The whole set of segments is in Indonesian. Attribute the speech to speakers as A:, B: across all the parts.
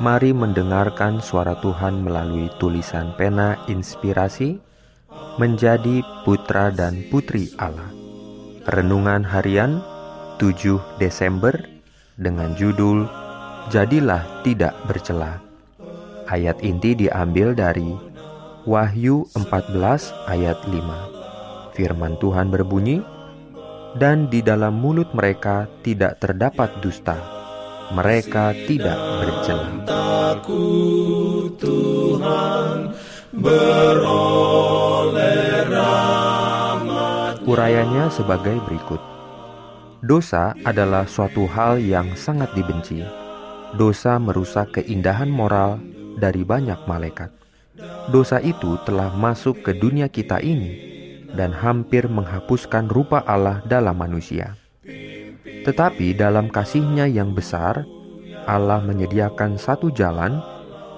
A: Mari mendengarkan suara Tuhan melalui tulisan pena inspirasi menjadi putra dan putri Allah. Renungan harian 7 Desember dengan judul Jadilah tidak bercela. Ayat inti diambil dari Wahyu 14 ayat 5. Firman Tuhan berbunyi, "Dan di dalam mulut mereka tidak terdapat dusta." Mereka tidak bercela. Urayanya sebagai berikut. Dosa adalah suatu hal yang sangat dibenci. Dosa merusak keindahan moral dari banyak malaikat. Dosa itu telah masuk ke dunia kita ini dan hampir menghapuskan rupa Allah dalam manusia. Tetapi dalam kasihnya yang besar, Allah menyediakan satu jalan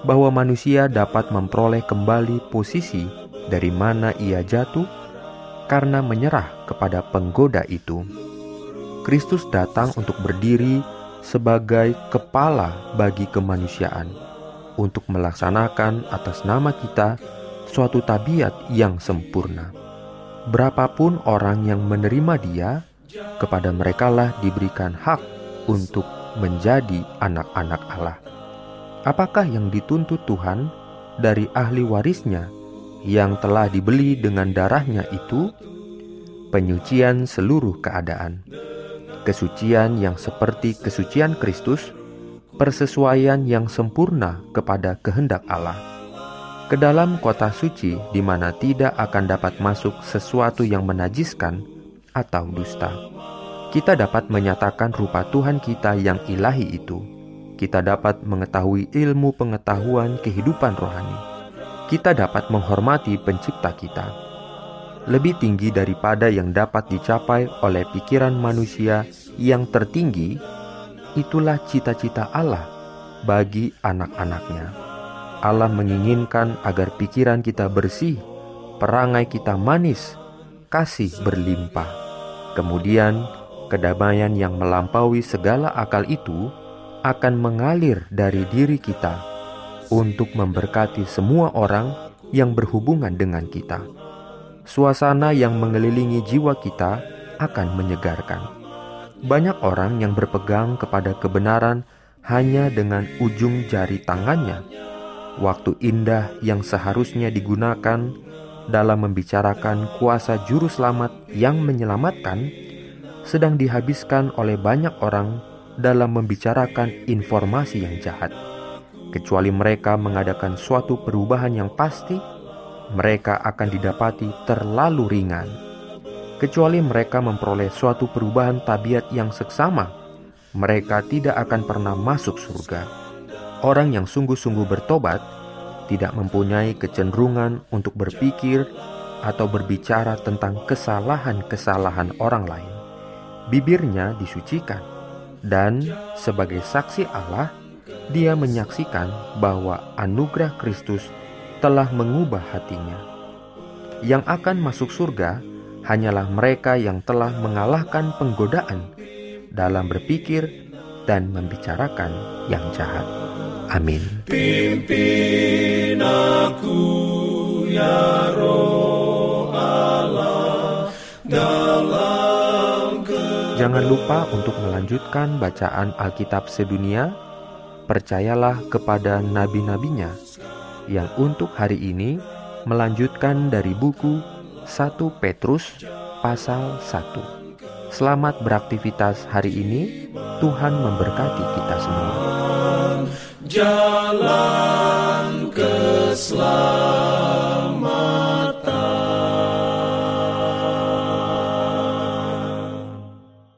A: bahwa manusia dapat memperoleh kembali posisi dari mana ia jatuh karena menyerah kepada penggoda itu. Kristus datang untuk berdiri sebagai kepala bagi kemanusiaan, untuk melaksanakan atas nama kita suatu tabiat yang sempurna. Berapapun orang yang menerima Dia, kepada merekalah diberikan hak untuk menjadi anak-anak Allah. Apakah yang dituntut Tuhan dari ahli warisnya yang telah dibeli dengan darahnya itu? Penyucian seluruh keadaan. Kesucian yang seperti kesucian Kristus, persesuaian yang sempurna kepada kehendak Allah. Ke dalam kota suci di mana tidak akan dapat masuk sesuatu yang menajiskan atau dusta. Kita dapat menyatakan rupa Tuhan kita yang ilahi itu. Kita dapat mengetahui ilmu pengetahuan kehidupan rohani. Kita dapat menghormati Pencipta kita. Lebih tinggi daripada yang dapat dicapai oleh pikiran manusia yang tertinggi, itulah cita-cita Allah bagi anak-anaknya. Allah menginginkan agar pikiran kita bersih, perangai kita manis, kasih berlimpah Kemudian, kedamaian yang melampaui segala akal itu akan mengalir dari diri kita untuk memberkati semua orang yang berhubungan dengan kita. Suasana yang mengelilingi jiwa kita akan menyegarkan. Banyak orang yang berpegang kepada kebenaran hanya dengan ujung jari tangannya. Waktu indah yang seharusnya digunakan dalam membicarakan kuasa juru selamat yang menyelamatkan sedang dihabiskan oleh banyak orang dalam membicarakan informasi yang jahat. Kecuali mereka mengadakan suatu perubahan yang pasti, mereka akan didapati terlalu ringan. Kecuali mereka memperoleh suatu perubahan tabiat yang seksama, mereka tidak akan pernah masuk surga. Orang yang sungguh-sungguh bertobat tidak mempunyai kecenderungan untuk berpikir atau berbicara tentang kesalahan-kesalahan orang lain. Bibirnya disucikan, dan sebagai saksi Allah, dia menyaksikan bahwa anugerah Kristus telah mengubah hatinya. Yang akan masuk surga hanyalah mereka yang telah mengalahkan penggodaan dalam berpikir dan membicarakan yang jahat. Amin.
B: Pimpin aku ya roh Allah dalam
A: Jangan lupa untuk melanjutkan bacaan Alkitab sedunia. Percayalah kepada nabi-nabinya yang untuk hari ini melanjutkan dari buku 1 Petrus pasal 1. Selamat beraktivitas hari ini. Tuhan memberkati kita semua
B: jalan keselamatan.